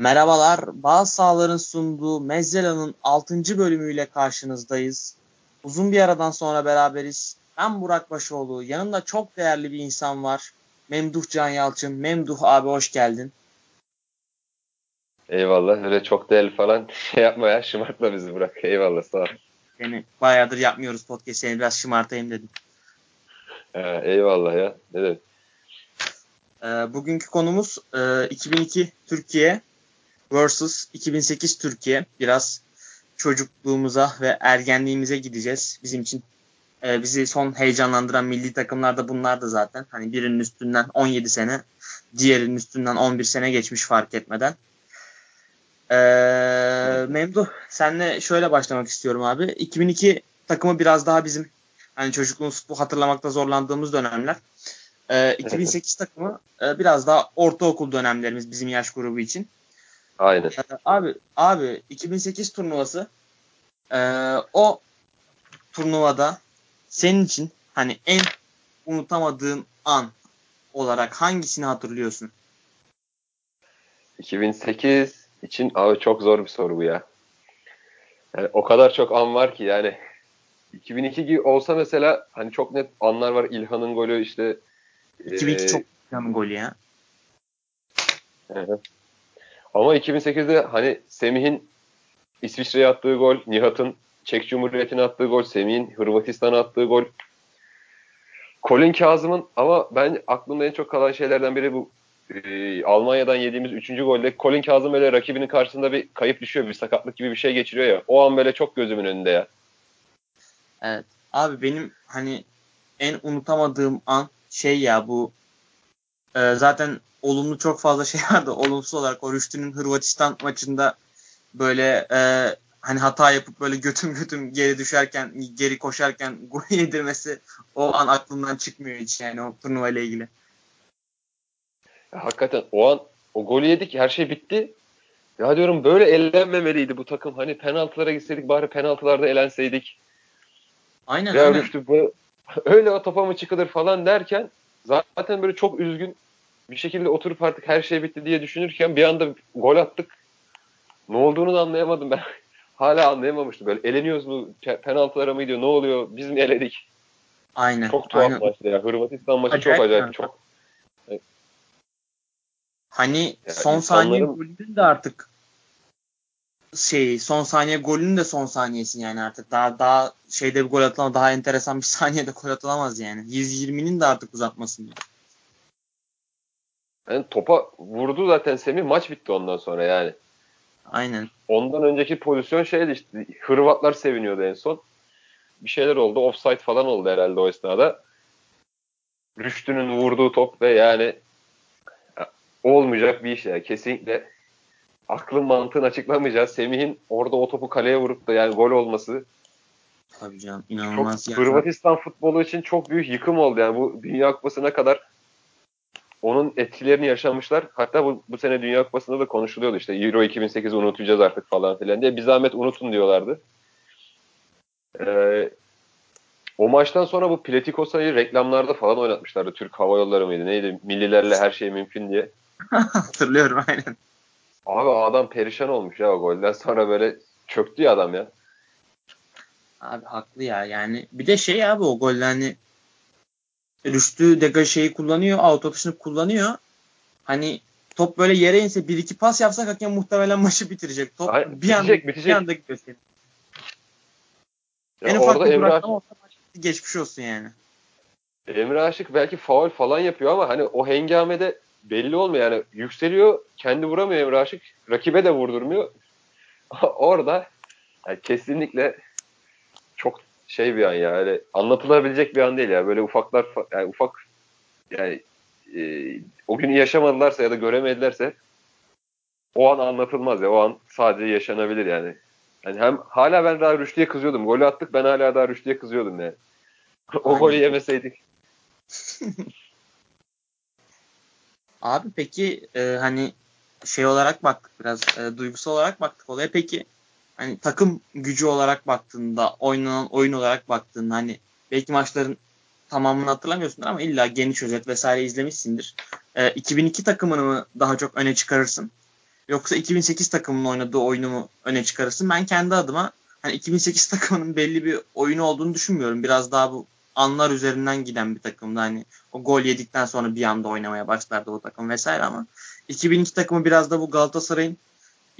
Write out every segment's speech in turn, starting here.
Merhabalar, Bazı Sahaların sunduğu Mezzela'nın 6. bölümüyle karşınızdayız. Uzun bir aradan sonra beraberiz. Ben Burak Başoğlu, yanımda çok değerli bir insan var. Memduh Can Yalçın. Memduh abi hoş geldin. Eyvallah, öyle çok değerli falan şey yapma ya, şımartma bizi Burak. Eyvallah, sağ ol. Yani bayağıdır yapmıyoruz podcast, seni biraz şımartayım dedim. Ee, eyvallah ya, ne demek. Ee, bugünkü konumuz e, 2002 Türkiye versus 2008 Türkiye. Biraz çocukluğumuza ve ergenliğimize gideceğiz. Bizim için e, bizi son heyecanlandıran milli takımlar da bunlar da zaten. Hani birinin üstünden 17 sene, diğerinin üstünden 11 sene geçmiş fark etmeden. Ee, Memduh senle şöyle başlamak istiyorum abi. 2002 takımı biraz daha bizim hani çocukluğumuz bu hatırlamakta zorlandığımız dönemler. Ee, 2008 takımı e, biraz daha ortaokul dönemlerimiz bizim yaş grubu için. Aynen. Ee, abi abi 2008 turnuvası e, o turnuvada senin için hani en unutamadığın an olarak hangisini hatırlıyorsun? 2008 için abi çok zor bir soru bu ya. Yani o kadar çok an var ki yani 2002 gibi olsa mesela hani çok net anlar var. İlhan'ın golü işte 2002 e, çok güzel golü ya. Ama 2008'de hani Semih'in İsviçre'ye attığı gol, Nihat'ın Çek Cumhuriyeti'ne attığı gol, Semih'in Hırvatistan'a attığı gol. Colin Kazım'ın ama ben aklımda en çok kalan şeylerden biri bu e, Almanya'dan yediğimiz 3. golde Colin Kazım böyle rakibinin karşısında bir kayıp düşüyor, bir sakatlık gibi bir şey geçiriyor ya. O an böyle çok gözümün önünde ya. Evet. Abi benim hani en unutamadığım an şey ya bu e, zaten olumlu çok fazla şey vardı. Olumsuz olarak o Rüştü'nün Hırvatistan maçında böyle e, hani hata yapıp böyle götüm götüm geri düşerken, geri koşarken gol yedirmesi o an aklımdan çıkmıyor hiç yani o turnuva ile ilgili. Ya, hakikaten o an o golü yedik her şey bitti. Ya diyorum böyle elenmemeliydi bu takım. Hani penaltılara gitseydik bari penaltılarda elenseydik. Aynen ya aynen. Rüştü bu öyle o topa mı çıkılır falan derken zaten böyle çok üzgün bir şekilde oturup artık her şey bitti diye düşünürken bir anda gol attık. Ne olduğunu da anlayamadım ben. Hala anlayamamıştım. Böyle eleniyoruz mu? Penaltılara mı gidiyor? Ne oluyor? Biz mi eledik? Aynen. Çok tuhaf aynen. maçtı ya. Hırvatistan maçı Acayip çok acayip. yani. Çok. Hani Yani son saniye insanların- golünün de artık şey son saniye golünün de son saniyesi yani artık daha daha şeyde bir gol atılamaz daha enteresan bir saniyede gol atılamaz yani. 120'nin de artık uzatmasında. Yani topa vurdu zaten Semih. Maç bitti ondan sonra yani. Aynen. Ondan önceki pozisyon şeydi işte. Hırvatlar seviniyordu en son. Bir şeyler oldu. Offside falan oldu herhalde o esnada. Rüştü'nün vurduğu top ve yani ya, olmayacak bir iş ya. Kesinlikle aklın mantığın açıklamayacağı Semih'in orada o topu kaleye vurup da yani gol olması Tabii canım çok inanılmaz yani. Hırvatistan futbolu için çok büyük yıkım oldu. Yani bu Dünya Kupası'na kadar onun etkilerini yaşamışlar. Hatta bu, bu sene Dünya Kupası'nda da konuşuluyordu işte Euro 2008 unutacağız artık falan filan diye. Bir zahmet unutun diyorlardı. Ee, o maçtan sonra bu Platikosa'yı reklamlarda falan oynatmışlardı. Türk Hava Yolları mıydı neydi? Millilerle her şey mümkün diye. Hatırlıyorum aynen. Abi adam perişan olmuş ya o golden sonra böyle çöktü ya adam ya. Abi haklı ya yani. Bir de şey abi o golle hani Rüştü Dega şeyi kullanıyor. Auto atışını kullanıyor. Hani top böyle yere inse bir iki pas yapsak hakem muhtemelen maçı bitirecek. Top Ay, bir anda bitecek, bitecek. bir anda gidiyor senin. Ya En ufak bir duraklama olsa maç geçmiş olsun yani. Emre Aşık belki faul falan yapıyor ama hani o hengamede belli olmuyor. Yani yükseliyor, kendi vuramıyor Emre Aşık. Rakibe de vurdurmuyor. Orada yani kesinlikle çok şey bir an ya. Öyle anlatılabilecek bir an değil ya. Böyle ufaklar fa- yani ufak yani e, o günü yaşamadılarsa ya da göremedilerse o an anlatılmaz ya. O an sadece yaşanabilir yani. Yani hem hala ben daha Rüştü'ye kızıyordum. Golü attık ben hala daha Rüştü'ye kızıyordum yani. o golü yemeseydik. Abi peki e, hani şey olarak baktık biraz e, duygusal olarak baktık olaya. Peki hani takım gücü olarak baktığında oynanan oyun olarak baktığında hani belki maçların tamamını hatırlamıyorsundur ama illa geniş özet vesaire izlemişsindir. E, 2002 takımını mı daha çok öne çıkarırsın? Yoksa 2008 takımının oynadığı oyunu mu öne çıkarırsın? Ben kendi adıma hani 2008 takımının belli bir oyunu olduğunu düşünmüyorum. Biraz daha bu anlar üzerinden giden bir takımdı. Hani o gol yedikten sonra bir anda oynamaya başlardı o takım vesaire ama 2002 takımı biraz da bu Galatasaray'ın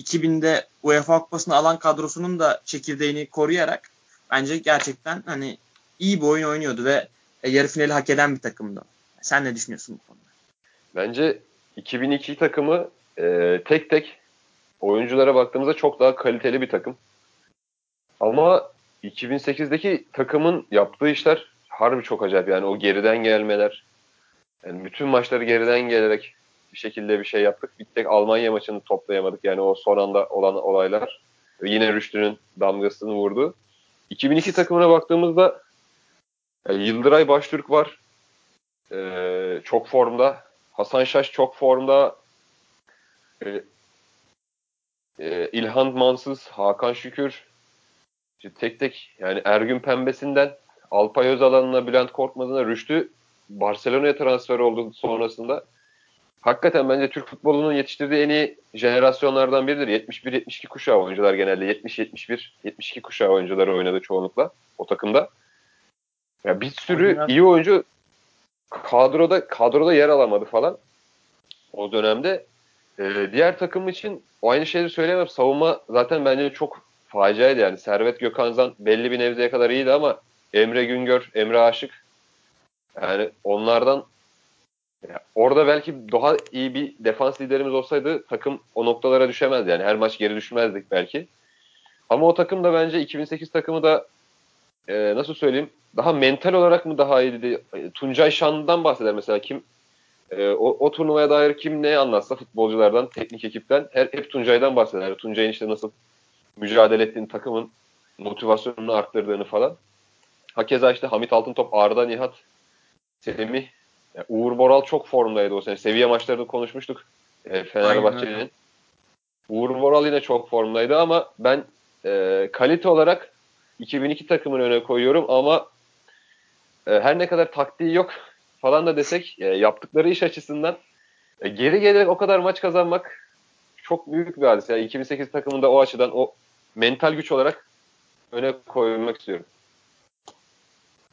2000'de UEFA Kupası'nı alan kadrosunun da çekirdeğini koruyarak bence gerçekten hani iyi bir oyun oynuyordu ve yarı finali hak eden bir takımdı. Sen ne düşünüyorsun bu konuda? Bence 2002 takımı e, tek tek oyunculara baktığımızda çok daha kaliteli bir takım. Ama 2008'deki takımın yaptığı işler harbi çok acayip. Yani o geriden gelmeler. Yani bütün maçları geriden gelerek bir şekilde bir şey yaptık. Bir tek Almanya maçını toplayamadık. Yani o son anda olan olaylar. Yine Rüştü'nün damgasını vurdu. 2002 takımına baktığımızda yani Yıldıray Baştürk var. Ee, çok formda. Hasan Şaş çok formda. Ee, e, İlhan Mansız, Hakan Şükür. İşte tek tek yani Ergün Pembesi'nden Alpay Özalan'ına, Bülent Korkmaz'ına, Rüştü Barcelona'ya transfer oldu sonrasında. Hakikaten bence Türk futbolunun yetiştirdiği en iyi jenerasyonlardan biridir. 71-72 kuşağı oyuncular genelde. 70-71-72 kuşağı oyuncuları oynadı çoğunlukla o takımda. Ya bir sürü Aynen. iyi oyuncu kadroda kadroda yer alamadı falan o dönemde. Ee, diğer takım için o aynı şeyi söyleyemem. Savunma zaten bence çok faciaydı yani. Servet Gökhanzan belli bir nevzeye kadar iyiydi ama Emre Güngör, Emre Aşık yani onlardan ya orada belki daha iyi bir defans liderimiz olsaydı takım o noktalara düşemezdi. Yani her maç geri düşmezdik belki. Ama o takım da bence 2008 takımı da e, nasıl söyleyeyim daha mental olarak mı daha iyiydi? Tuncay Şanlı'dan bahseder mesela kim e, o, o turnuvaya dair kim ne anlatsa futbolculardan, teknik ekipten her, hep Tuncay'dan bahseder. Tuncay'ın işte nasıl mücadele ettiğini, takımın motivasyonunu arttırdığını falan. Hakeza işte Hamit Altıntop, Arda Nihat, Semih, yani Uğur Boral çok formdaydı o sene. Seviye maçlarını konuşmuştuk e, Fenerbahçe'nin. Uğur Boral yine çok formdaydı ama ben e, kalite olarak 2002 takımını öne koyuyorum ama e, her ne kadar taktiği yok falan da desek e, yaptıkları iş açısından e, geri gelerek o kadar maç kazanmak çok büyük bir hadise. Yani 2008 takımında o açıdan o mental güç olarak öne koymak istiyorum.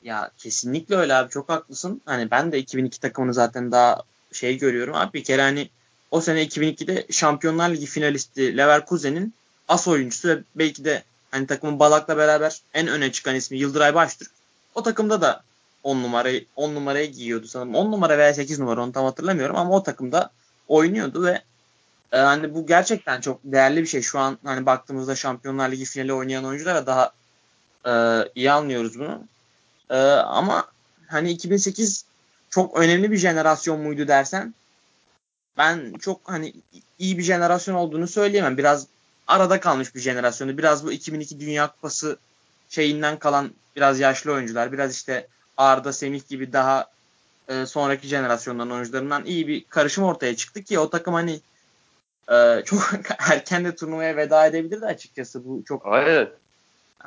Ya kesinlikle öyle abi çok haklısın. Hani ben de 2002 takımını zaten daha şey görüyorum abi bir kere hani o sene 2002'de Şampiyonlar Ligi finalisti Leverkusen'in as oyuncusu ve belki de hani takımın Balak'la beraber en öne çıkan ismi Yıldıray Baştürk. O takımda da 10 numarayı 10 numarayı giyiyordu sanırım. 10 numara veya 8 numara onu tam hatırlamıyorum ama o takımda oynuyordu ve e, hani bu gerçekten çok değerli bir şey. Şu an hani baktığımızda Şampiyonlar Ligi finali oynayan oyunculara daha e, iyi anlıyoruz bunu. E, ama hani 2008 çok önemli bir jenerasyon muydu dersen ben çok hani iyi bir jenerasyon olduğunu söyleyemem. Biraz arada kalmış bir jenerasyonu. Biraz bu 2002 Dünya Kupası şeyinden kalan biraz yaşlı oyuncular, biraz işte Arda, Semih gibi daha e, sonraki jenerasyondan oyuncularından iyi bir karışım ortaya çıktı ki o takım hani e, çok erken de turnuvaya veda edebilirdi açıkçası. Bu çok Aynen.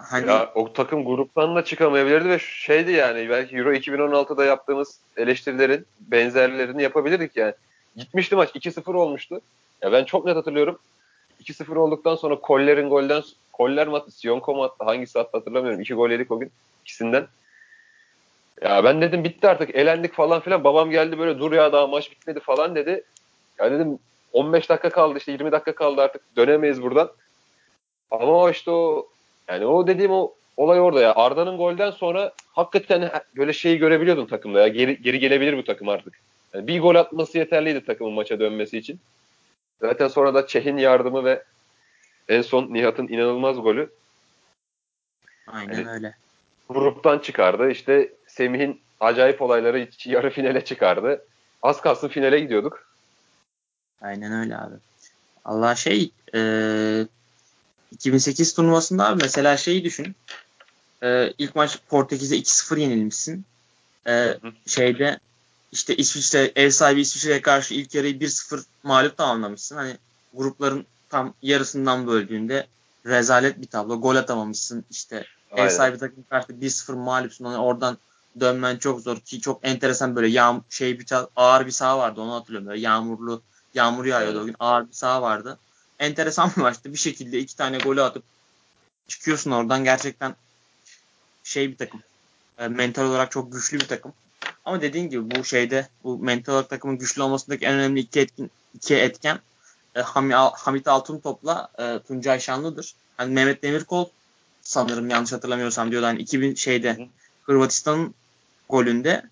Hani... Ya, o takım gruptan da çıkamayabilirdi ve şeydi yani belki Euro 2016'da yaptığımız eleştirilerin benzerlerini yapabilirdik yani. Gitmişti maç 2-0 olmuştu. Ya ben çok net hatırlıyorum. 2-0 olduktan sonra Koller'in golden Koller mi attı, Sionko mu attı, hangisi attı hatırlamıyorum. İki gol yedik o gün ikisinden. Ya ben dedim bitti artık elendik falan filan. Babam geldi böyle dur ya daha maç bitmedi falan dedi. Ya dedim 15 dakika kaldı işte 20 dakika kaldı artık dönemeyiz buradan. Ama işte o yani o dediğim o olay orada ya. Arda'nın golden sonra hakikaten böyle şeyi görebiliyordum takımda ya. Geri, geri gelebilir bu takım artık. Yani bir gol atması yeterliydi takımın maça dönmesi için. Zaten sonra da Çeh'in yardımı ve en son Nihat'ın inanılmaz golü. Aynen yani, öyle. Gruptan çıkardı. İşte Semih'in acayip olayları yarı finale çıkardı. Az kalsın finale gidiyorduk. Aynen öyle abi. Allah şey e, 2008 turnuvasında abi mesela şeyi düşün. E, ilk maç Portekiz'e 2-0 yenilmişsin. E, şeyde işte İsviçre ev sahibi İsviçre'ye karşı ilk yarıyı 1-0 mağlup tamamlamışsın. Hani grupların tam yarısından böldüğünde rezalet bir tablo. Gol atamamışsın. İşte Aynen. ev sahibi takım karşı 1-0 mağlupsun. Hani oradan dönmen çok zor ki çok enteresan böyle yağm şey bir ağır bir saha vardı onu hatırlıyorum. Böyle yağmurlu yağmur yağıyordu evet. o gün ağır bir saha vardı. Enteresan bir maçtı. Bir şekilde iki tane golü atıp çıkıyorsun oradan. Gerçekten şey bir takım. E, mental olarak çok güçlü bir takım. Ama dediğin gibi bu şeyde bu mental olarak takımın güçlü olmasındaki en önemli iki etkin iki etken e, Hamit Altın topla e, Tuncay Şanlı'dır. Hani Mehmet Demirkol sanırım yanlış hatırlamıyorsam diyor hani 2000 şeyde Hırvatistan'ın golünde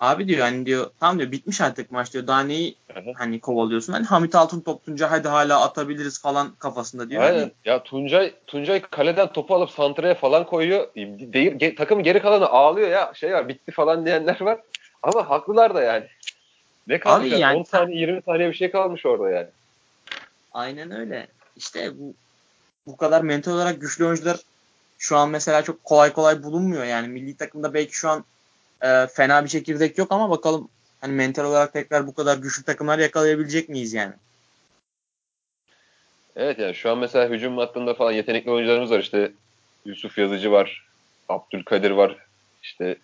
abi diyor hani diyor tam diyor bitmiş artık maç diyor daha neyi hani kovalıyorsun hani Hamit Altın top Tuncay hadi hala atabiliriz falan kafasında diyor. Aynen. Hani, ya Tuncay Tuncay kaleden topu alıp santraya falan koyuyor. Değil, ge, takım geri kalanı ağlıyor ya şey var bitti falan diyenler var. Ama haklılar da yani. Ne kalmış? Abi yani, 10 saniye 20 saniye bir şey kalmış orada yani. Aynen öyle. İşte bu bu kadar mental olarak güçlü oyuncular şu an mesela çok kolay kolay bulunmuyor yani milli takımda belki şu an e, fena bir çekirdek yok ama bakalım hani mental olarak tekrar bu kadar güçlü takımlar yakalayabilecek miyiz yani? Evet yani şu an mesela hücum hattında falan yetenekli oyuncularımız var işte Yusuf Yazıcı var, Abdülkadir var, işte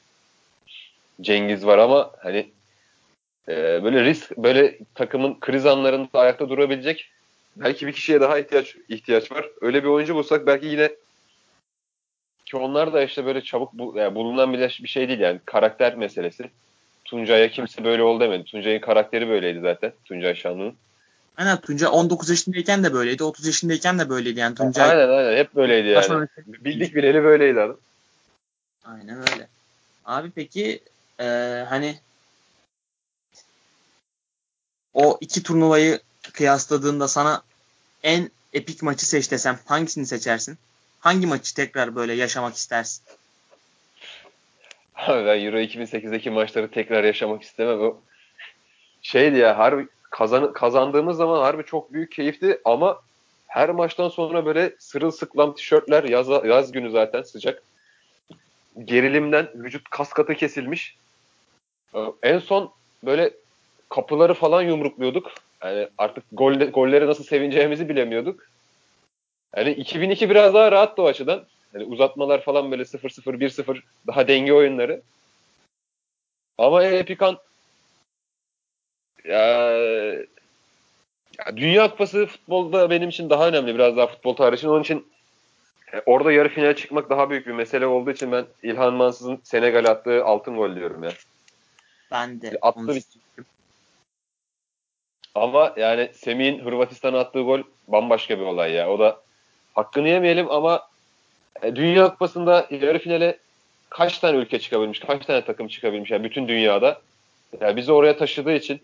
Cengiz var ama hani e, böyle risk böyle takımın kriz anlarında ayakta durabilecek belki bir kişiye daha ihtiyaç ihtiyaç var. Öyle bir oyuncu bulsak belki yine ki onlar da işte böyle çabuk bu, yani bulunan bir, bir şey değil yani karakter meselesi. Tuncay'a kimse böyle ol demedi. Tuncay'ın karakteri böyleydi zaten. Tuncay Şanlı'nın. Aynen Tuncay 19 yaşındayken de böyleydi. 30 yaşındayken de böyleydi yani Tuncay. Aynen aynen hep böyleydi yani. Bildik bileli böyleydi adam. Aynen öyle. Abi peki e, hani o iki turnuvayı kıyasladığında sana en epik maçı seç desem hangisini seçersin? Hangi maçı tekrar böyle yaşamak istersin? Abi ben Euro 2008'deki maçları tekrar yaşamak istemem. O şeydi ya harbi kazan, kazandığımız zaman harbi çok büyük keyifti ama her maçtan sonra böyle sırılsıklam tişörtler yaz, yaz günü zaten sıcak. Gerilimden vücut kas katı kesilmiş. En son böyle kapıları falan yumrukluyorduk. Yani artık gol, golleri nasıl sevineceğimizi bilemiyorduk. Yani 2002 biraz daha rahat o açıdan. Yani uzatmalar falan böyle 0-0, 1-0 daha denge oyunları. Ama Epikan ya, ya Dünya Kupası futbolda benim için daha önemli biraz daha futbol tarihi için. Onun için e, orada yarı finale çıkmak daha büyük bir mesele olduğu için ben İlhan Mansız'ın Senegal attığı altın gol diyorum ya. Ben de. Attı bir... Ama yani Semih'in Hırvatistan'a attığı gol bambaşka bir olay ya. O da hakkını yemeyelim ama e, Dünya Kupası'nda yarı finale kaç tane ülke çıkabilmiş, kaç tane takım çıkabilmiş yani bütün dünyada. Yani bizi oraya taşıdığı için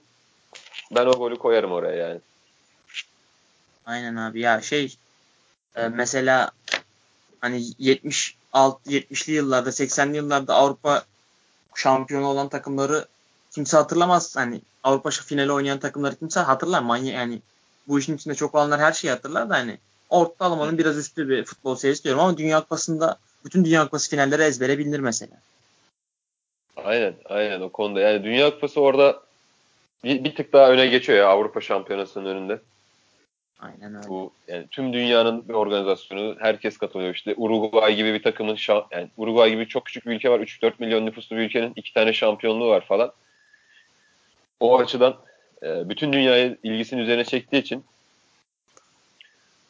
ben o golü koyarım oraya yani. Aynen abi ya şey e, mesela hani 70 alt 70'li yıllarda 80'li yıllarda Avrupa şampiyonu olan takımları kimse hatırlamaz. Hani Avrupa finali oynayan takımları kimse hatırlar. Manya yani bu işin içinde çok olanlar her şeyi hatırlar da hani ortalamanın biraz üstü bir futbol serisi diyorum ama Dünya Kupası'nda bütün Dünya Kupası finalleri ezbere bilinir mesela. Aynen, aynen o konuda. Yani Dünya Kupası orada bir, bir tık daha öne geçiyor ya Avrupa Şampiyonası'nın önünde. Aynen öyle. Bu yani tüm dünyanın bir organizasyonu, herkes katılıyor işte. Uruguay gibi bir takımın yani Uruguay gibi çok küçük bir ülke var. 3-4 milyon nüfuslu bir ülkenin iki tane şampiyonluğu var falan. O açıdan e, bütün dünyayı ilgisini üzerine çektiği için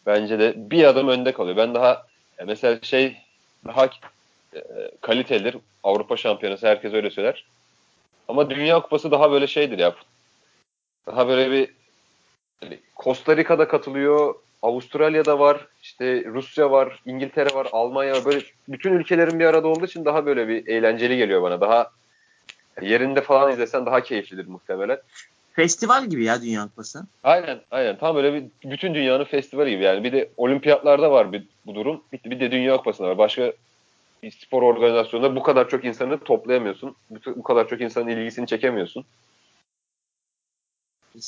bence de bir adım önde kalıyor. Ben daha mesela şey daha e, kalitelidir. Avrupa Şampiyonası herkes öyle söyler. Ama Dünya Kupası daha böyle şeydir ya. Daha böyle bir hani Costa Rica'da katılıyor, Avustralya'da var, işte Rusya var, İngiltere var, Almanya var. Böyle bütün ülkelerin bir arada olduğu için daha böyle bir eğlenceli geliyor bana. Daha yerinde falan izlesen daha keyiflidir muhtemelen. Festival gibi ya Dünya Kupası. Aynen aynen. Tam böyle bir bütün dünyanın festivali gibi yani. Bir de olimpiyatlarda var bir, bu durum. Bir, bir de Dünya Kupası'nda var. Başka bir spor organizasyonunda bu kadar çok insanı toplayamıyorsun. Bu, bu kadar çok insanın ilgisini çekemiyorsun.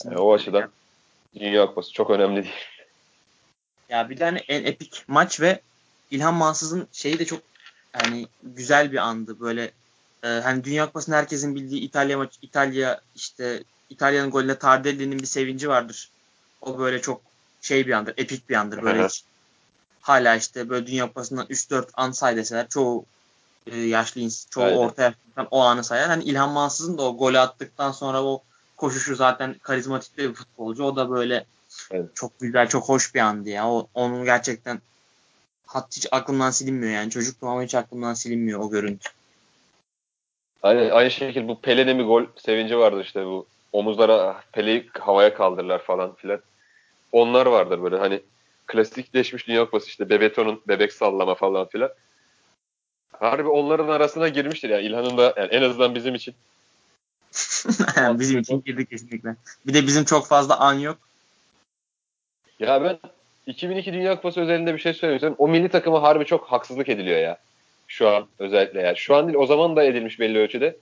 Yani o açıdan Dünya Kupası çok önemli değil. Ya bir tane en epik maç ve İlhan Mansız'ın şeyi de çok yani güzel bir andı. Böyle e, hani Dünya Kupası'nda herkesin bildiği İtalya maç İtalya işte İtalya'nın golüne Tardelli'nin bir sevinci vardır. O böyle çok şey bir andır, epik bir andır. Böyle hiç, hala işte böyle Dünya Kupası'ndan 3-4 an say deseler çoğu e, yaşlı insan, çoğu Aynen. orta yaşlı o anı sayar. Hani İlhan Mansız'ın da o golü attıktan sonra o koşuşu zaten karizmatik bir futbolcu. O da böyle Evet. Çok güzel, çok hoş bir andı ya. O, onun gerçekten hat hiç aklımdan silinmiyor yani. Çocuktum ama hiç aklımdan silinmiyor o görüntü. Aynı, aynı şekilde bu Pele'nin bir gol sevinci vardı işte bu omuzlara Pele'yi havaya kaldırırlar falan filan. Onlar vardır böyle hani klasikleşmiş Dünya Kupası işte Bebeto'nun bebek sallama falan filan. Harbi onların arasına girmiştir yani İlhan'ın da yani en azından bizim için. bizim için girdi kesinlikle. Bir de bizim çok fazla an yok. Ya ben 2002 Dünya Kupası özelinde bir şey söyleyeyim. O milli takıma harbi çok haksızlık ediliyor ya. Şu an özellikle yani. Şu an değil o zaman da edilmiş belli ölçüde.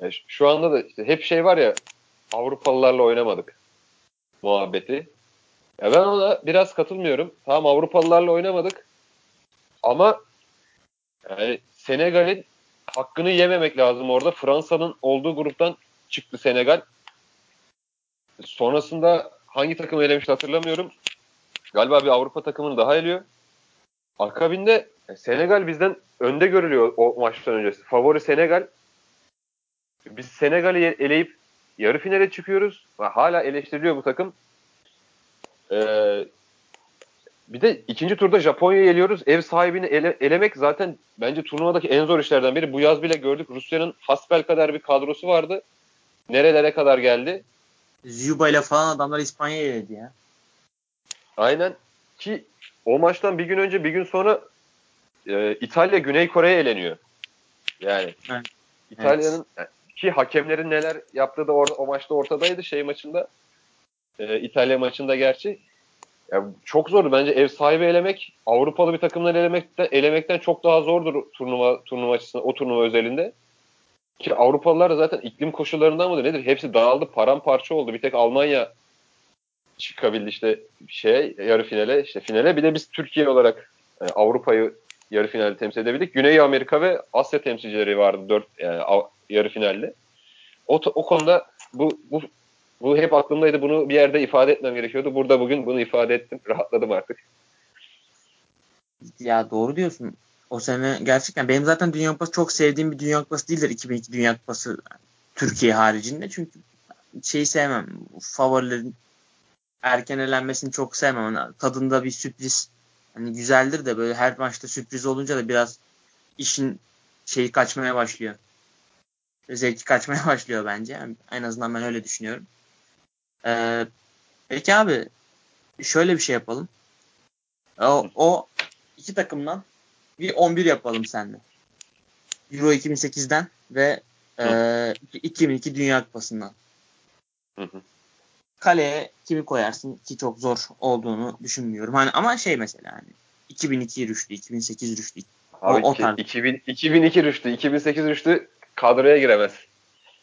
Yani şu anda da işte hep şey var ya Avrupalılarla oynamadık muhabbeti. Ya ben ona biraz katılmıyorum. Tamam Avrupalılarla oynamadık. Ama yani Senegal'in hakkını yememek lazım orada. Fransa'nın olduğu gruptan çıktı Senegal. Sonrasında hangi takımı elemişti hatırlamıyorum. Galiba bir Avrupa takımını daha eliyor. Akabinde Senegal bizden önde görülüyor o maçtan öncesi. Favori Senegal. Biz Senegal'i eleyip yarı finale çıkıyoruz. Hala eleştiriliyor bu takım. Ee, bir de ikinci turda Japonya'yı eliyoruz. Ev sahibini ele, elemek zaten bence turnuvadaki en zor işlerden biri. Bu yaz bile gördük. Rusya'nın hasbel kadar bir kadrosu vardı. Nerelere kadar geldi. Zuba ile falan adamlar İspanya'ya eledi ya. Aynen. Ki o maçtan bir gün önce bir gün sonra e, İtalya Güney Kore'ye eleniyor. Yani evet. İtalya'nın evet. Ki hakemlerin neler yaptığı da orada o maçta ortadaydı şey maçında. E, İtalya maçında gerçi. Ya çok zordu bence ev sahibi elemek Avrupalı bir takımları elemekten elemekten çok daha zordur turnuva turnuva açısından o turnuva özelinde. Ki Avrupalılar da zaten iklim koşullarından mıdır nedir? Hepsi dağıldı, paramparça oldu. Bir tek Almanya çıkabildi işte şey yarı finale işte finale bir de biz Türkiye olarak yani e, Avrupa'yı yarı finalde temsil edebildik. Güney Amerika ve Asya temsilcileri vardı dört yani yarı finalde. O, o konuda bu, bu bu hep aklımdaydı. Bunu bir yerde ifade etmem gerekiyordu. Burada bugün bunu ifade ettim. Rahatladım artık. Ya doğru diyorsun. O sene gerçekten benim zaten Dünya Kupası çok sevdiğim bir Dünya Kupası değildir 2002 Dünya Kupası Türkiye haricinde. Çünkü şeyi sevmem. Favorilerin erken elenmesini çok sevmem. Yani tadında bir sürpriz hani güzeldir de böyle her maçta sürpriz olunca da biraz işin şeyi kaçmaya başlıyor. Zevki kaçmaya başlıyor bence. Yani en azından ben öyle düşünüyorum. Ee, peki abi şöyle bir şey yapalım. O, o iki takımdan bir 11 yapalım seninle. Euro 2008'den ve e, 2002 Dünya Kupası'ndan. Hı hı kaleye kimi koyarsın ki çok zor olduğunu düşünmüyorum. Hani ama şey mesela hani 2002 rüştü, 2008 rüştü. Abi o, o tarz. 2000, 2002 rüştü, 2008 rüştü kadroya giremez.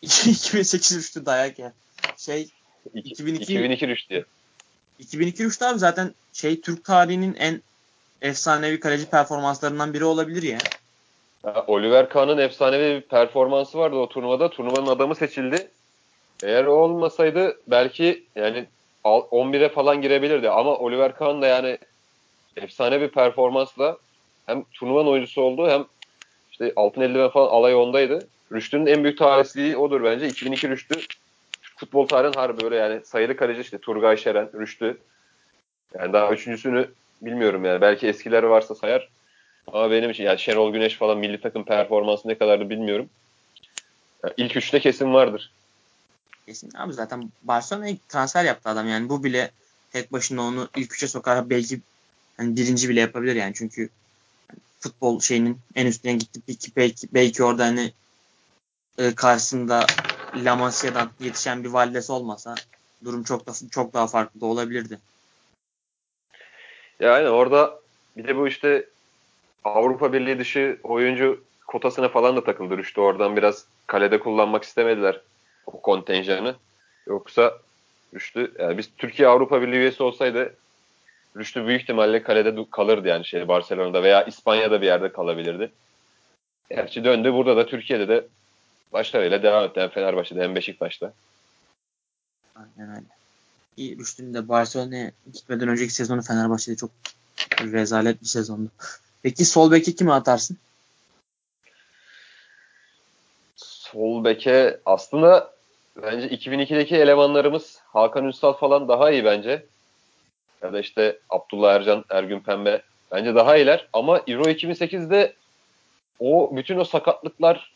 2008 rüştü dayak ya. Şey 2002 2002 rüştü. 2002 rüştü abi zaten şey Türk tarihinin en efsanevi kaleci performanslarından biri olabilir ya. Oliver Kahn'ın efsanevi bir performansı vardı o turnuvada. Turnuvanın adamı seçildi. Eğer o olmasaydı belki yani 11'e falan girebilirdi ama Oliver Kahn da yani efsane bir performansla hem turnuvanın oyuncusu oldu hem işte altın eldiven falan alay ondaydı. Rüştü'nün en büyük tarihsizliği odur bence. 2002 Rüştü futbol tarihin harbi böyle yani sayılı kaleci işte Turgay Şeren, Rüştü. Yani daha üçüncüsünü bilmiyorum yani. Belki eskiler varsa sayar. Ama benim için yani Şenol Güneş falan milli takım performansı ne kadardı bilmiyorum. Yani ilk üçte kesin vardır. Kesin. Abi zaten Barcelona'ya transfer yaptı adam yani. Bu bile tek başına onu ilk üçe sokar. Belki hani birinci bile yapabilir yani. Çünkü futbol şeyinin en üstüne gitti. Belki, belki, belki orada hani e, karşısında La Masia'dan yetişen bir Valdes olmasa durum çok da çok daha farklı da olabilirdi. Yani orada bir de bu işte Avrupa Birliği dışı oyuncu kotasına falan da takıldı. Rüştü. Oradan biraz kalede kullanmak istemediler o kontenjanı. Yoksa Rüştü yani biz Türkiye Avrupa Birliği üyesi olsaydı Rüştü büyük ihtimalle kalede kalırdı yani şey Barcelona'da veya İspanya'da bir yerde kalabilirdi. Gerçi döndü burada da Türkiye'de de başlarıyla devam etti. Hem Fenerbahçe'de hem Beşiktaş'ta. Aynen öyle. İyi Rüştü'nün de Barcelona'ya gitmeden önceki sezonu Fenerbahçe'de çok rezalet bir sezondu. Peki sol beki kimi atarsın? Sol beke aslında bence 2002'deki elemanlarımız Hakan Ünsal falan daha iyi bence. ya da işte Abdullah Ercan, Ergün Pembe bence daha iyiler. Ama Euro 2008'de o bütün o sakatlıklar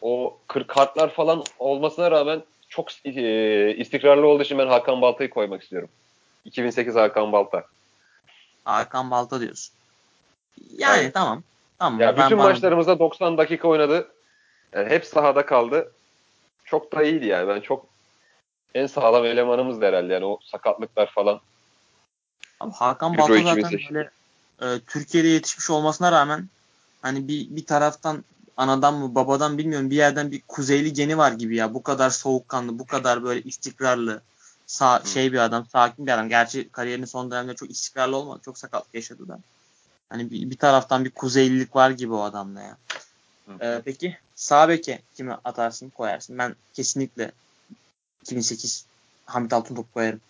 o kırk kartlar falan olmasına rağmen çok e, istikrarlı olduğu için ben Hakan Balta'yı koymak istiyorum. 2008 Hakan Balta. Hakan Balta diyorsun. Yani evet. tamam. Tamam. Ya bütün bana... maçlarımızda 90 dakika oynadı. Yani hep sahada kaldı. Çok da iyiydi yani. Ben çok en sağlam elemanımız herhalde yani o sakatlıklar falan. Abi Hakan Balta zaten böyle e, Türkiye'de yetişmiş olmasına rağmen hani bir bir taraftan anadan mı babadan bilmiyorum bir yerden bir kuzeyli geni var gibi ya. Bu kadar soğukkanlı, bu kadar böyle istikrarlı, sağ, şey bir adam, sakin bir adam. Gerçi kariyerinin son döneminde çok istikrarlı olmadı. Çok sakatlık yaşadı da. Hani bir, bir taraftan bir kuzeylilik var gibi o adamda ya. Ee, peki sağ beke kimi atarsın koyarsın? Ben kesinlikle 2008 Hamit Altın top koyarım.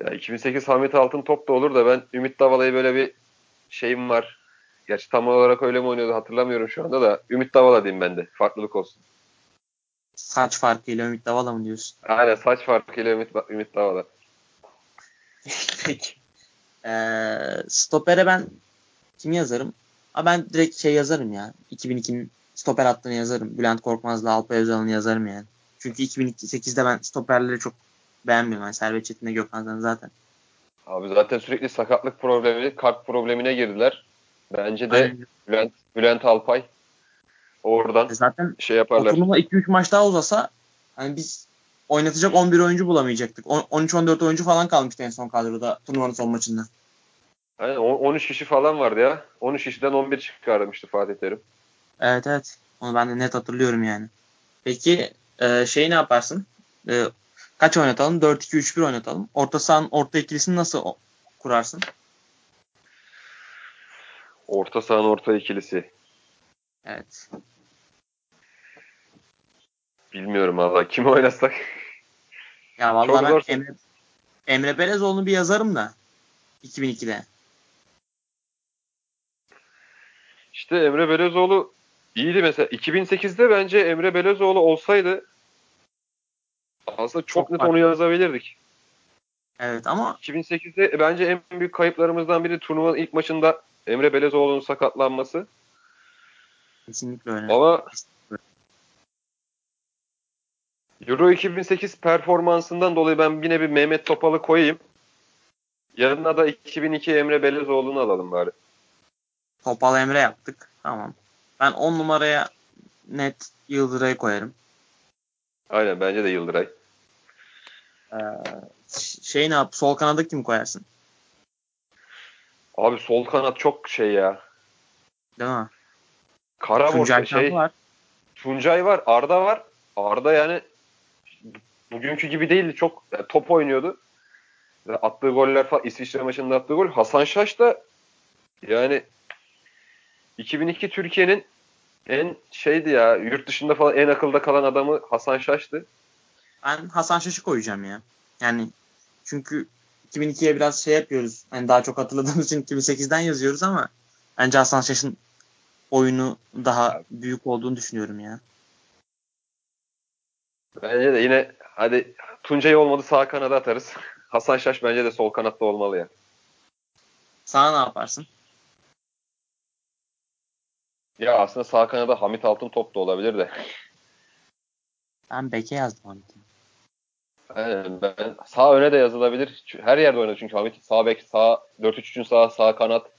Ya 2008 Hamit Altın top da olur da ben Ümit Davala'yı böyle bir şeyim var. Gerçi tam olarak öyle mi oynuyordu hatırlamıyorum şu anda da. Ümit Davala diyeyim ben de. Farklılık olsun. Saç farkıyla Ümit Davala mı diyorsun? Aynen saç farkıyla Ümit, Ümit Davala. Peki. Ee, stopere ben kim yazarım? Ha ben direkt şey yazarım ya. 2002'nin stoper hattını yazarım. Bülent Korkmaz'la Alpay Özal'ını yazarım yani. Çünkü 2008'de ben stoperleri çok beğenmiyorum. Yani Servet Çetin'le Gökhan'dan zaten. Abi zaten sürekli sakatlık problemi, kart problemine girdiler. Bence de Bülent, Bülent Alpay oradan e zaten şey yaparlar. Turnuva 2-3 maç daha uzasa hani biz oynatacak 11 oyuncu bulamayacaktık. 13-14 oyuncu falan kalmıştı en son kadroda turnuvanın son maçında. Aynen 13 kişi falan vardı ya. 13 kişiden 11 çıkarmıştı Fatih Terim. Evet evet. Onu ben de net hatırlıyorum yani. Peki e, şey ne yaparsın? E, kaç oynatalım? 4-2-3-1 oynatalım. Orta sahanın orta ikilisini nasıl kurarsın? Orta sahanın orta ikilisi. Evet. Bilmiyorum valla. Kim oynasak? Ya valla ben zor. Emre, Emre Belezoğlu'nu bir yazarım da. 2002'de. İşte Emre Belezoğlu iyiydi mesela. 2008'de bence Emre Belezoğlu olsaydı aslında çok, çok net onu yazabilirdik. Evet ama 2008'de bence en büyük kayıplarımızdan biri turnuvanın ilk maçında Emre Belezoğlu'nun sakatlanması. Kesinlikle öyle. Ama Euro 2008 performansından dolayı ben yine bir Mehmet Topal'ı koyayım. Yanına da 2002 Emre Belezoğlu'nu alalım bari. Topal Emre yaptık. Tamam. Ben 10 numaraya net Yıldıray'ı koyarım. Aynen bence de Yıldıray. Ee, şey ne yap? Sol kanada kim koyarsın? Abi sol kanat çok şey ya. Değil mi? Kara Tuncay şey. var. Tuncay var. Arda var. Arda yani bugünkü gibi değildi. Çok yani top oynuyordu. Attığı goller falan İsviçre maçında attığı gol. Hasan Şaş da yani 2002 Türkiye'nin en şeydi ya yurt dışında falan en akılda kalan adamı Hasan Şaş'tı. Ben Hasan Şaş'ı koyacağım ya. Yani çünkü 2002'ye biraz şey yapıyoruz. Hani daha çok hatırladığımız için 2008'den yazıyoruz ama bence Hasan Şaş'ın oyunu daha büyük olduğunu düşünüyorum ya. Bence de yine hadi Tuncay olmadı sağ kanada atarız. Hasan Şaş bence de sol kanatta olmalı ya. Sağ ne yaparsın? Ya aslında sağ kanada Hamit Altın top da olabilir de. Ben beke yazdım Hamit'i. Ben sağ öne de yazılabilir. Her yerde oynadı çünkü Hamit sağ bek, sağ 4-3-3'ün sağ, sağ kanat.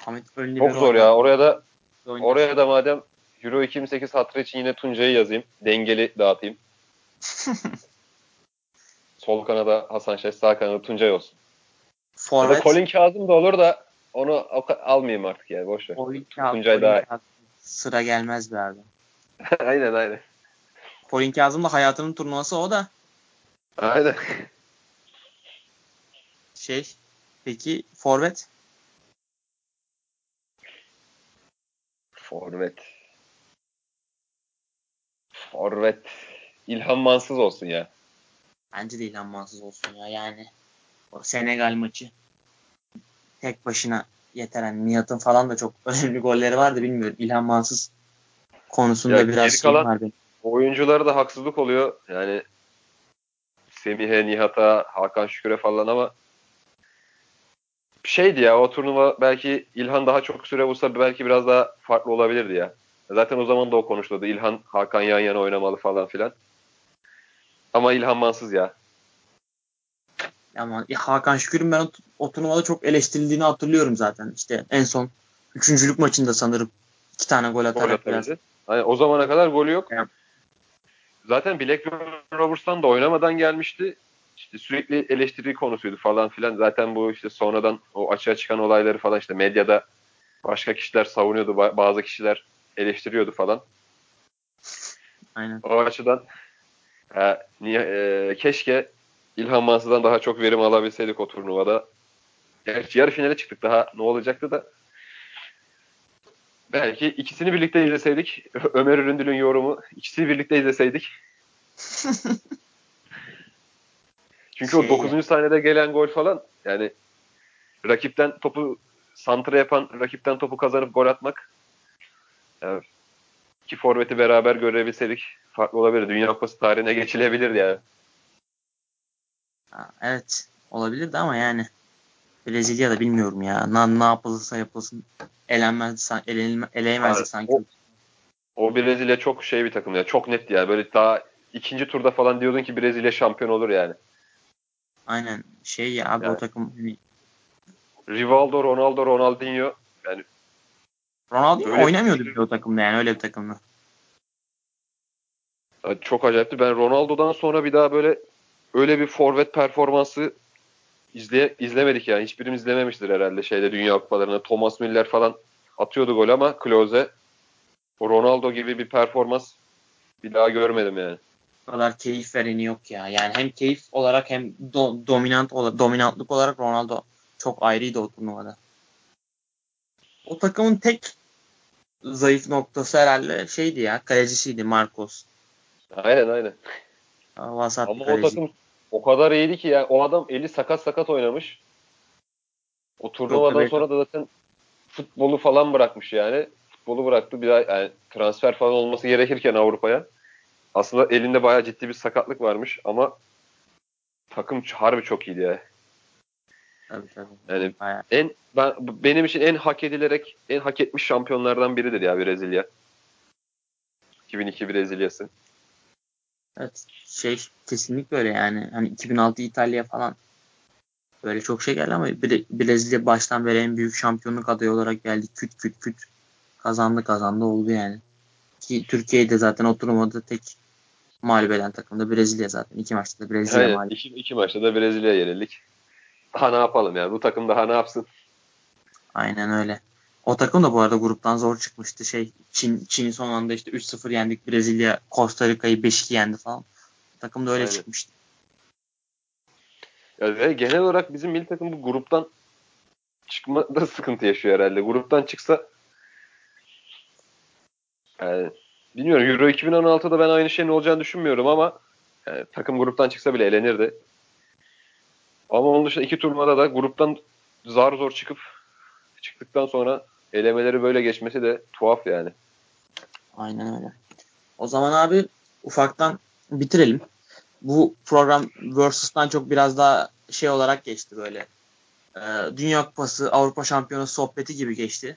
Hamit Çok zor ya. Oraya da oraya da madem Euro 2008 hatırı için yine Tuncay'ı yazayım. Dengeli dağıtayım. Sol kanada Hasan Şaş, sağ kanada Tuncay olsun. Forvet. Colin Kazım da olur da onu almayayım artık yani boş ver. Tuncay daha Sıra gelmez be abi. aynen aynen. Colin Kazım da hayatının turnuvası o da. Aynen. Şey, peki forvet? Forvet. Forvet. İlhan Mansız olsun ya. Bence de İlhan Mansız olsun ya. Yani o Senegal maçı tek başına yeter. Yani Nihat'ın falan da çok önemli golleri vardı bilmiyorum. İlhan Mansız konusunda ya biraz şey var benim. Oyunculara da haksızlık oluyor. Yani Semih'e, Nihat'a, Hakan Şükür'e falan ama şeydi ya o turnuva belki İlhan daha çok süre bulsa belki biraz daha farklı olabilirdi ya. Zaten o zaman da o konuşuldu. İlhan, Hakan yan yana oynamalı falan filan. Ama İlhan Mansız ya. Ama Hakan Şükür'ün ben o, o turnuvada çok eleştirildiğini hatırlıyorum zaten. İşte en son üçüncülük maçında sanırım iki tane gol atarak gol biraz. O zamana kadar golü yok. Evet. Zaten Black Rovers'tan da oynamadan gelmişti. İşte sürekli eleştiri konusuydu falan filan. Zaten bu işte sonradan o açığa çıkan olayları falan işte medyada başka kişiler savunuyordu. Bazı kişiler eleştiriyordu falan. Aynen. O açıdan e, niye, e, keşke İlhan Mansız'dan daha çok verim alabilseydik o turnuvada. Gerçi yarı finale çıktık daha ne olacaktı da. Belki ikisini birlikte izleseydik. Ömer Üründül'ün yorumu. ikisini birlikte izleseydik. Çünkü şey o 9. Ya. saniyede gelen gol falan yani rakipten topu santra yapan rakipten topu kazanıp gol atmak yani iki forveti beraber görebilseydik farklı olabilir. Dünya Kupası tarihine geçilebilirdi yani. Evet olabilirdi ama yani Brezilya'da bilmiyorum ya. Ne, ne yapılırsa yapılsın elenmez, elenilme, eleyemezdik sanki. O, o Brezilya çok şey bir takım ya. Çok net ya. Böyle daha ikinci turda falan diyordun ki Brezilya şampiyon olur yani. Aynen. Şey ya abi yani. o takım hani Rivaldo, Ronaldo, Ronaldinho yani Ronaldinho oynamıyordu bir o takımda yani öyle bir takımda. Çok acayipti. Ben Ronaldo'dan sonra bir daha böyle öyle bir forvet performansı izle, izlemedik yani. Hiçbirimiz izlememiştir herhalde şeyde Dünya Kupalarında. Thomas Müller falan atıyordu gol ama Klose Ronaldo gibi bir performans bir daha görmedim yani. O kadar keyif vereni yok ya. Yani hem keyif olarak hem do, dominant dominantlık olarak Ronaldo çok ayrıydı o turnuvada. O takımın tek zayıf noktası herhalde şeydi ya. Kalecisiydi Marcos. Aynen aynen. Vasat Ama kaleci. o takım o kadar iyiydi ki ya o adam eli sakat sakat oynamış. O turnuvadan sonra da zaten futbolu falan bırakmış yani. Futbolu bıraktı bir daha yani transfer falan olması gerekirken Avrupa'ya. Aslında elinde bayağı ciddi bir sakatlık varmış ama takım harbi çok iyiydi ya. Tabii tabii. Yani bayağı. en ben, benim için en hak edilerek en hak etmiş şampiyonlardan biridir ya Brezilya. 2002 Brezilya'sı. Evet şey kesinlikle öyle yani. Hani 2006 İtalya falan böyle çok şey geldi ama Brezilya baştan beri en büyük şampiyonluk adayı olarak geldi. Küt küt küt kazandı kazandı oldu yani. Ki Türkiye'de zaten oturmadı tek mağlup eden takım da Brezilya zaten. iki maçta da Brezilya Aynen, mağlup. Iki, iki maçta da Brezilya yenildik. Daha ne yapalım yani? Bu takım daha ne yapsın? Aynen öyle. O takım da bu arada gruptan zor çıkmıştı. Şey Çin Çin son anda işte 3-0 yendik. Brezilya Costa Rica'yı 5-2 yendi falan. Takım da öyle Aynen. çıkmıştı. Ya genel olarak bizim milli takım bu gruptan çıkmada sıkıntı yaşıyor herhalde. Gruptan çıksa yani bilmiyorum Euro 2016'da ben aynı şeyin olacağını düşünmüyorum ama yani, takım gruptan çıksa bile elenirdi. Ama onun dışında iki turnuvada da gruptan zar zor çıkıp çıktıktan sonra elemeleri böyle geçmesi de tuhaf yani. Aynen öyle. O zaman abi ufaktan bitirelim. Bu program Versus'tan çok biraz daha şey olarak geçti böyle. Ee, Dünya Kupası, Avrupa Şampiyonası sohbeti gibi geçti.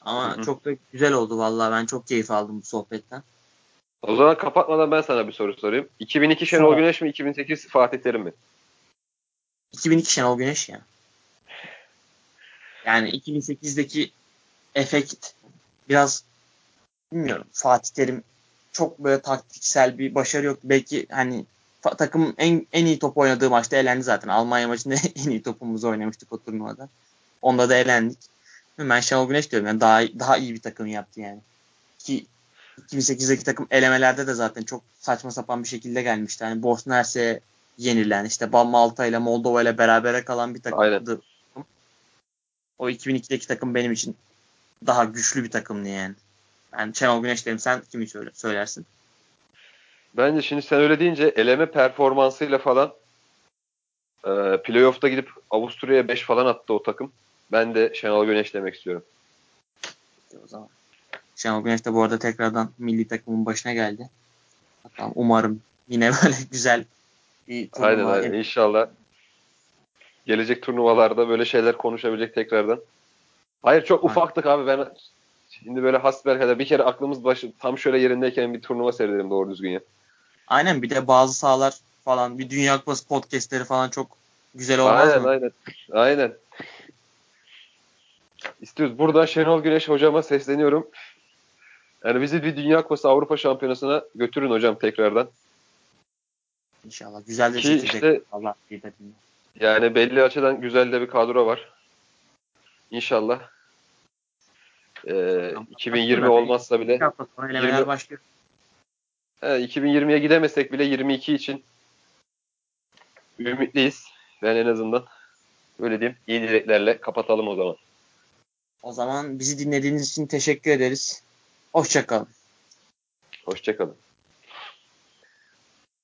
Ama Hı-hı. çok da güzel oldu vallahi ben çok keyif aldım bu sohbetten. O zaman kapatmadan ben sana bir soru sorayım. 2002 Şenol Güneş mi 2008 Fatih Terim mi? 2002 Şenol Güneş ya. Yani 2008'deki efekt biraz bilmiyorum Fatih Terim çok böyle taktiksel bir başarı yok. Belki hani takım en en iyi top oynadığı maçta elendi zaten. Almanya maçında en iyi topumuzu oynamıştık o turnuvada. Onda da elendik. Ben Şenol Güneş diyorum yani daha daha iyi bir takım yaptı yani. Ki 2008'deki takım elemelerde de zaten çok saçma sapan bir şekilde gelmişti. Yani Bosna Hersek'e yenilen işte Malta ile Moldova ile berabere kalan bir takımdı. Aynen. O 2002'deki takım benim için daha güçlü bir takımdı yani. Yani Şenol Güneş derim sen kimi söylersin? Bence şimdi sen öyle deyince eleme performansıyla falan e, playoff'ta gidip Avusturya'ya 5 falan attı o takım. Ben de Şenol Güneş demek istiyorum. O zaman. Şenol Güneş de bu arada tekrardan milli takımın başına geldi. Hatta umarım yine böyle güzel bir turnuva. Aynen aynen inşallah. Gelecek turnuvalarda böyle şeyler konuşabilecek tekrardan. Hayır çok ufaktık abi ben şimdi böyle hasbelkader bir kere aklımız başı tam şöyle yerindeyken bir turnuva seyredelim doğru düzgün ya. Aynen bir de bazı sahalar falan bir Dünya Kupası podcastleri falan çok güzel olmaz aynen mı? aynen. Aynen. İstiyoruz. Buradan Şenol Güneş hocama sesleniyorum. Yani bizi bir Dünya Kupası Avrupa Şampiyonası'na götürün hocam tekrardan. İnşallah. Güzel de Ki işte- Allah. Yani belli açıdan güzel de bir kadro var. İnşallah. Ee, 2020 olmazsa bile İki hafta sonra elemeler 20 başlıyor. he, 2020'ye gidemesek bile 22 için ümitliyiz. Ben en azından öyle diyeyim. İyi dileklerle kapatalım o zaman. O zaman bizi dinlediğiniz için teşekkür ederiz. Hoşçakalın. Hoşçakalın.